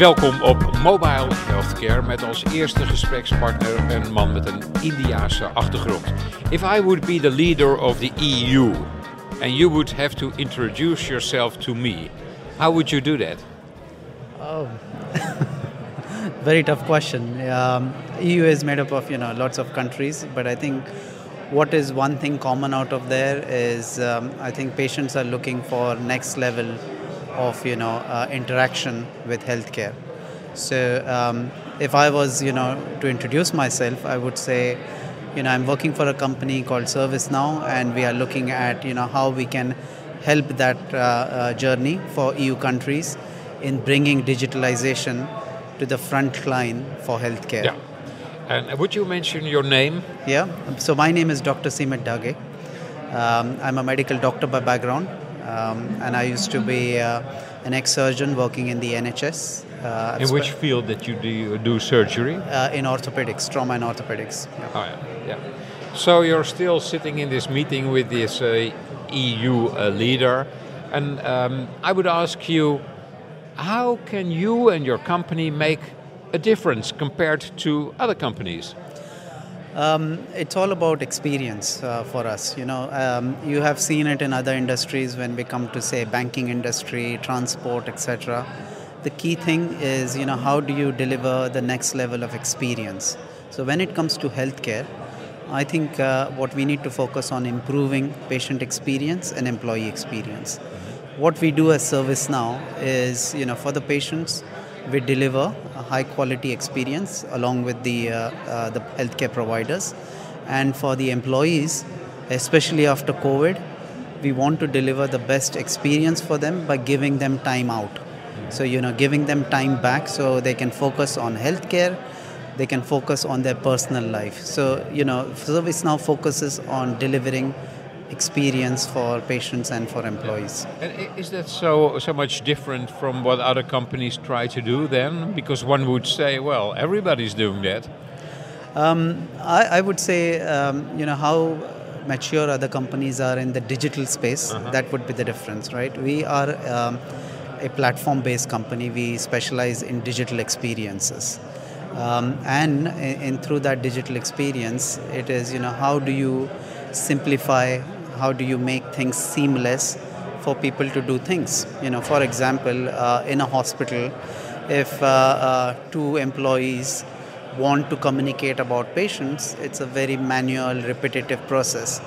Welkom op Mobile Healthcare met als eerste gesprekspartner een man met een Indiase achtergrond. If I would be the leader of the EU and you would have to introduce yourself to me, how would you do that? Oh, very tough question. Um, EU is made up of you know lots of countries, but I think what is one thing common out of there is um, I think patients are looking for next level of you know uh, interaction with healthcare. So um, if I was you know to introduce myself, I would say you know I'm working for a company called ServiceNow, and we are looking at you know how we can help that uh, uh, journey for EU countries in bringing digitalization to the front line for healthcare. Yeah. And would you mention your name? Yeah. So my name is Dr. Seemit Dhage. Um, I'm a medical doctor by background, um, and I used to be uh, an ex-surgeon working in the NHS. Uh, In which field that you do, do surgery? uh, in orthopedics, trauma and orthopedics. Yeah. Oh, yeah. yeah. So you're still sitting in this meeting with this uh, EU uh, leader, and um, I would ask you, how can you and your company make a difference compared to other companies? Um, it's all about experience uh, for us. You know, um, you have seen it in other industries when we come to say banking industry, transport, etc. The key thing is, you know, how do you deliver the next level of experience? So when it comes to healthcare, I think uh, what we need to focus on improving patient experience and employee experience. What we do as ServiceNow is, you know, for the patients, we deliver a high quality experience along with the, uh, uh, the healthcare providers. And for the employees, especially after COVID, we want to deliver the best experience for them by giving them time out. So, you know, giving them time back so they can focus on healthcare, they can focus on their personal life. So, you know, ServiceNow focuses on delivering experience for patients and for employees. And is that so so much different from what other companies try to do then? Because one would say, well, everybody's doing that. Um, I, I would say, um, you know, how mature other companies are in the digital space, that would be the difference, right? We are um, a platform based company, we specialize in digital experiences. Um, and in, in through that digital experience, it is, you know, how do you simplify, how do you make things seamless for people to do things? You know, for example, uh, in a hospital, if uh, uh, two employees want to communicate about patients, it's a very manual, repetitive process.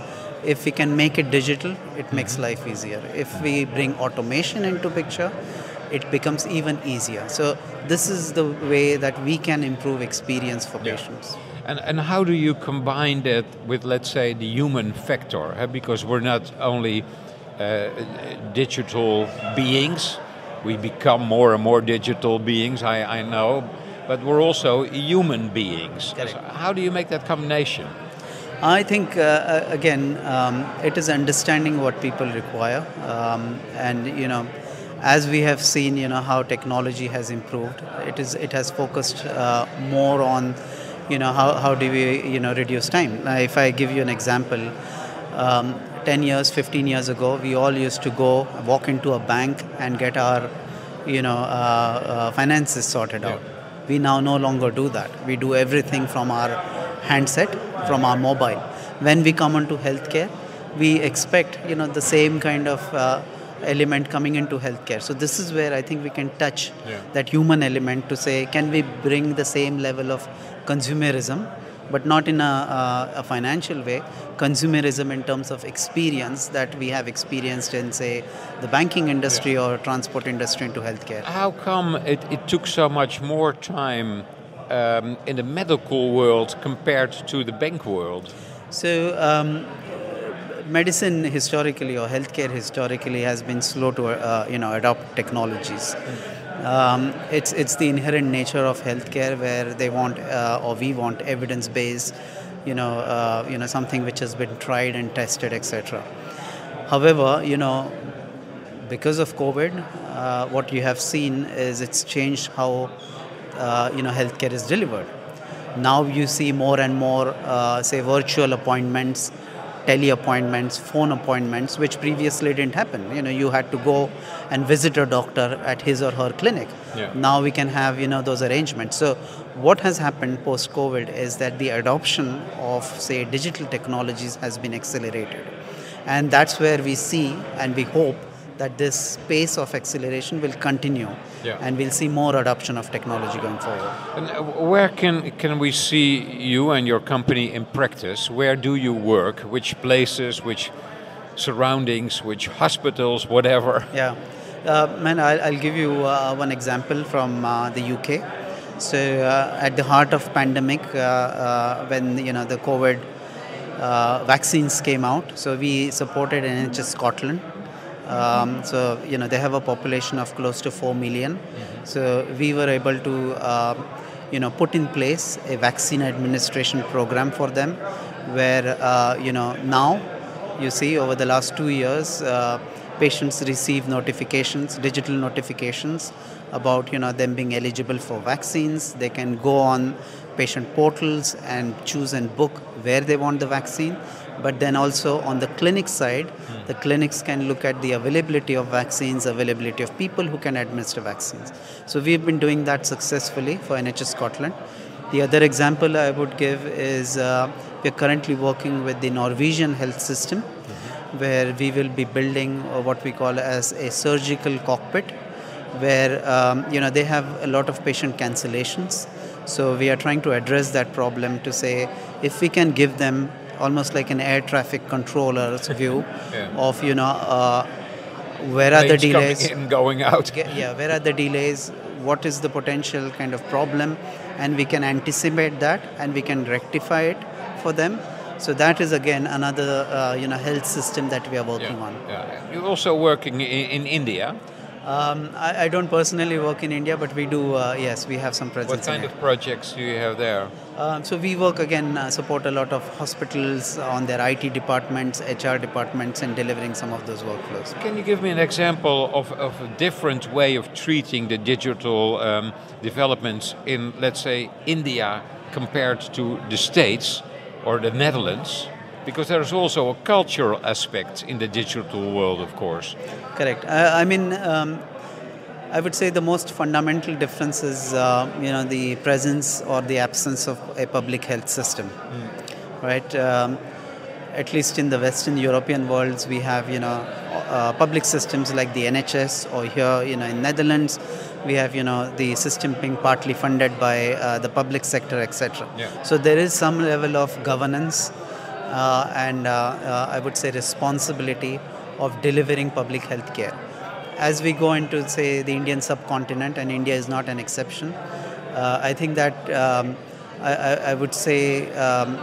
If we can make it digital, it makes life easier. If we bring automation into picture, it becomes even easier. So this is the way that we can improve experience for patients. And, and how do you combine that with, let's say, the human factor? eh? Because we're not only uh, digital beings, we become more and more digital beings, I, I know, but we're also human beings. So how do you make that combination? I think, uh, uh, again, um, it is understanding what people require. Um, and, you know, as we have seen, you know, how technology has improved, it, is, it has focused uh, more on, you know, how, how do we, you know, reduce time. If I give you an example, um, 10 years, 15 years ago, we all used to go walk into a bank and get our, you know, uh, uh, finances sorted out. We now no longer do that. We do everything from our handset, from our mobile. When we come onto healthcare, we expect, you know, the same kind of uh, element coming into healthcare. So this is where I think we can touch Yeah. that human element to say, can we bring the same level of consumerism, but not in a, uh, a financial way, consumerism in terms of experience that we have experienced in, say, the banking industry or transport industry into healthcare. How come it, it took so much more time um, in the medical world compared to the bank world? So, um, medicine historically or healthcare historically has been slow to uh, you know adopt technologies. Um, it's it's the inherent nature of healthcare where they want uh, or we want evidence based, you know, uh, you know something which has been tried and tested, etc. However, you know, because of COVID, uh, what you have seen is it's changed how uh, you know healthcare is delivered. Now you see more and more, uh, say, virtual appointments tele appointments, phone appointments, which previously didn't happen. You know, you had to go and visit a doctor at his or her clinic. Yeah. Now we can have you know those arrangements. So what has happened post COVID is that the adoption of say digital technologies has been accelerated, and that's where we see and we hope that this pace of acceleration will continue Yeah. and we'll see more adoption of technology going forward. And uh, where can can we see you and your company in practice? Where do you work? Which places? Which surroundings? Which hospitals? Whatever. Yeah, uh, man, I'll, I'll give you uh, one example from uh, the UK. So uh, at the heart of pandemic, uh, uh, when you know the COVID uh, vaccines came out, so we supported NHS Scotland. Um, so you know they have a population of close to four million. So we were able to uh, you know put in place a vaccine administration program for them, where uh, you know now you see over the last two years uh, patients receive notifications digital notifications about you know them being eligible for vaccines they can go on patient portals and choose and book where they want the vaccine. But then also on the clinic side the clinics can look at the availability of vaccines availability of people who can administer vaccines. So we've been doing that successfully for nhs scotland. The other example I would give is uh, we're currently working with the Norwegian health system, where we will be building uh, what we call as a surgical cockpit, where um, you know they have a lot of patient cancellations. So we are trying to address that problem to say if we can give them almost like an air traffic controller's view Yeah. of you know uh, where are the Planes coming delays in, going out. Yeah where are the delays what is the potential kind of problem and we can anticipate that and we can rectify it for them so that is again another uh, you know health system that we are working Yeah, on yeah. You're also working in, in India. Um, I, I don't personally work in india but we do uh, yes we have some presence What kind in of projects do you have there? Um, so we work again uh, support a lot of hospitals on their it departments hr departments and delivering some of those workflows Can you give me an example of, of a different way of treating the digital um, developments in, let's say, India compared to the States or the Netherlands? Because there's also a cultural aspect in the digital world, of course. Correct. I, I mean, um, I would say the most fundamental difference is, uh, you know, the presence or the absence of a public health system, right? Um, at least in the Western European worlds, we have, you know, uh, public systems like the NHS, or here, you know, in Netherlands, we have, you know, the system being partly funded by uh, the public sector, etc. Yeah. So there is some level of governance and uh, uh, I would say responsibility of delivering public health care. As we go into, say, the Indian subcontinent, and India is not an exception, uh, I think that um, I, I, I would say um,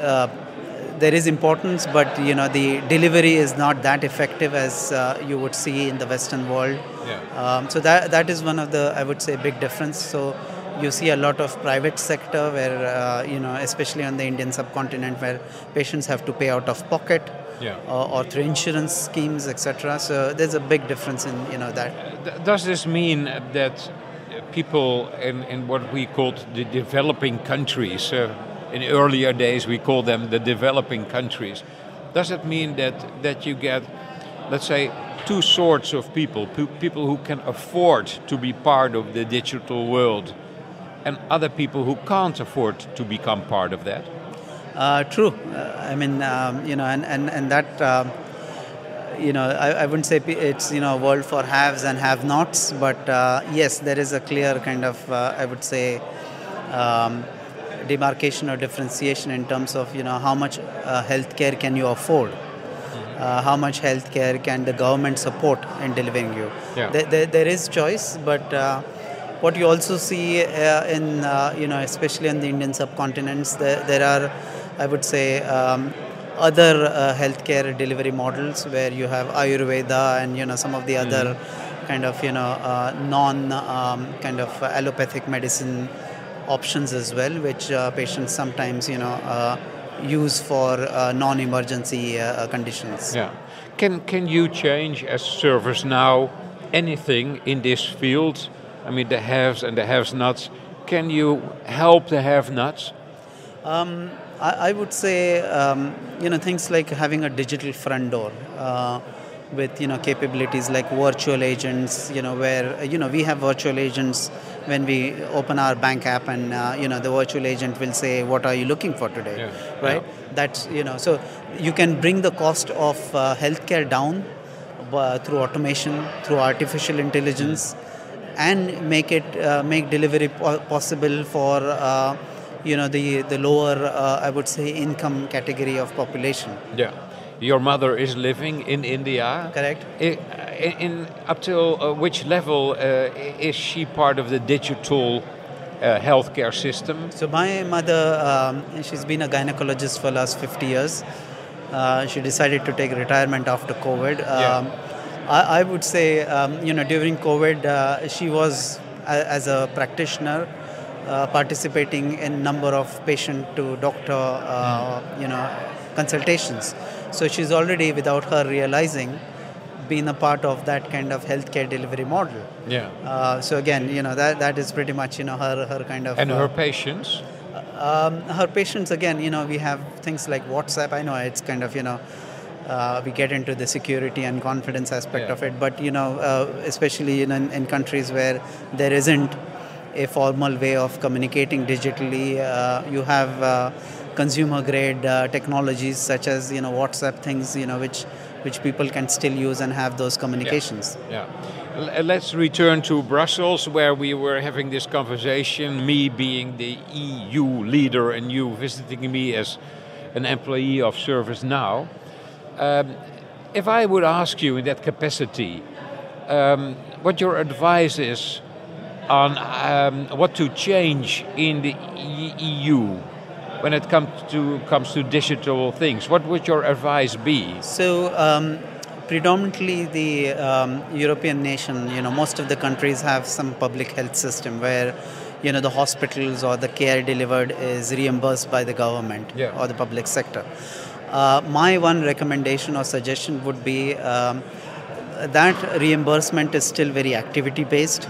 uh, there is importance, but you know the delivery is not that effective as uh, you would see in the Western world. Yeah. Um, so that that is one of the I would say big difference. So you see a lot of private sector where uh, you know especially on the Indian subcontinent where patients have to pay out of pocket. Yeah. Or, or through insurance schemes, etc. So there's a big difference in you know that. Does this mean that people in, in what we called the developing countries, uh, in earlier days we called them the developing countries, does it mean that, that you get, let's say, two sorts of people people who can afford to be part of the digital world and other people who can't afford to become part of that? Uh, true. Uh, I mean, um, you know, and and and that. um you know, I, I wouldn't say it's you know a world for haves and have-nots, but uh, yes, there is a clear kind of uh, I would say um, demarcation or differentiation in terms of you know how much uh, healthcare can you afford, uh, how much healthcare can the government support in delivering you. Yeah. There, there, there is choice, but uh, what you also see uh, in uh, you know especially in the Indian subcontinents, there, there are I would say um, other uh, healthcare delivery models where you have Ayurveda and you know some of the other kind of you know uh, non um, kind of allopathic medicine options as well, which uh, patients sometimes you know uh, use for uh, non-emergency uh, conditions. Yeah. Can can you change as ServiceNow anything in this field? I mean, the haves and the have-nots. Can you help the have-nots? Um, I, I would say, um, you know, things like having a digital front door. Uh, with you know capabilities like virtual agents you know where you know we have virtual agents when we open our bank app and uh, you know the virtual agent will say what are you looking for today Yeah. right that's you know so you can bring the cost of uh, healthcare down uh, through automation through artificial intelligence and make it uh, make delivery po- possible for uh, you know the the lower uh, i would say income category of population Yeah. Your mother is living in India. correct In, in up till uh, which level uh, is she part of the digital uh, healthcare system? So my mother, um, she's been a gynecologist for last 50 years. Uh, she decided to take retirement after COVID. Um, I, I would say, um, you know, during COVID, uh, she was a, as a practitioner uh, participating in number of patient to doctor, uh, you know, consultations. So she's already, without her realizing, been a part of that kind of healthcare delivery model. Yeah. Uh, so again, you know, that that is pretty much, you know, her her kind of. And uh, her patients? um, her patients again you know we have things like whatsapp i know it's kind of you know uh, we get into the security and confidence aspect Yeah. of it but you know uh, especially in, in countries where there isn't a formal way of communicating digitally uh, you have uh, consumer grade uh, technologies such as you know whatsapp things you know which which people can still use and have those communications Yeah. L- Let's return to Brussels, where we were having this conversation. Me being the EU leader, and you visiting me as an employee of ServiceNow. Um, if I would ask you in that capacity, um, what your advice is on um, what to change in the E- EU when it comes to comes to digital things, what would your advice be? So, um, predominantly the um, European nation, you know, most of the countries have some public health system where, you know, the hospitals or the care delivered is reimbursed by the government Yeah. or the public sector. Uh, my one recommendation or suggestion would be um, that reimbursement is still very activity based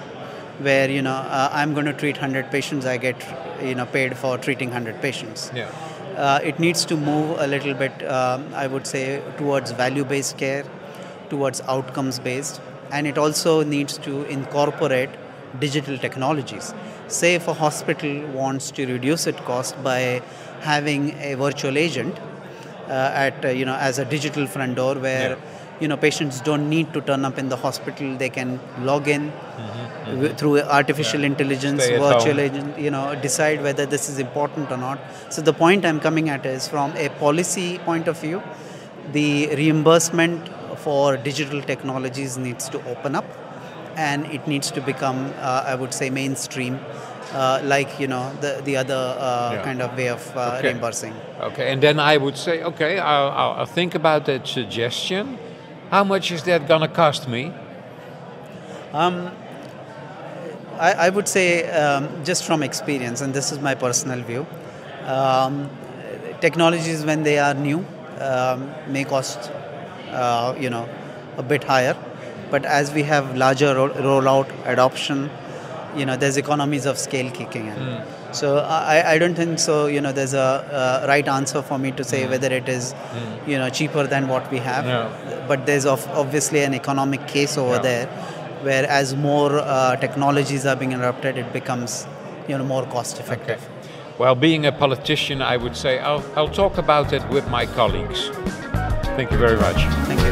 where you know uh, i'm going to treat 100 patients i get you know paid for treating 100 patients Yeah. uh, it needs to move a little bit, um, I would say, towards value based care, towards outcomes based, and it also needs to incorporate digital technologies. Say if a hospital wants to reduce its cost by having a virtual agent Uh, at uh, you know as a digital front door where Yeah. you know patients don't need to turn up in the hospital. They can log in mm-hmm, w- mm-hmm. through artificial intelligence Stay virtual agent you know decide whether this is important or not. So the point i'm coming at is from a policy point of view the reimbursement for digital technologies needs to open up and it needs to become uh, i would say mainstream uh, like you know the, the other uh, Yeah. kind of way of uh, Okay. reimbursing Okay, and then I would say, okay, I'll, I'll, think about that suggestion. How much is that gonna cost me? I, I would say, um, just from experience, and this is my personal view, um, technologies when they are new um, may cost, uh, you know, a bit higher. But as we have larger ro- rollout adoption, you know, there's economies of scale kicking in. So I, I don't think so. You know, there's a, uh right answer for me to say whether it is, you know, cheaper than what we have. Yeah. But there's of, obviously an economic case over Yeah. there where as more uh, technologies are being adopted, it becomes you know more cost effective. Okay. Well, being a politician, I would say I'll, I'll talk about it with my colleagues. Thank you very much. Thank you.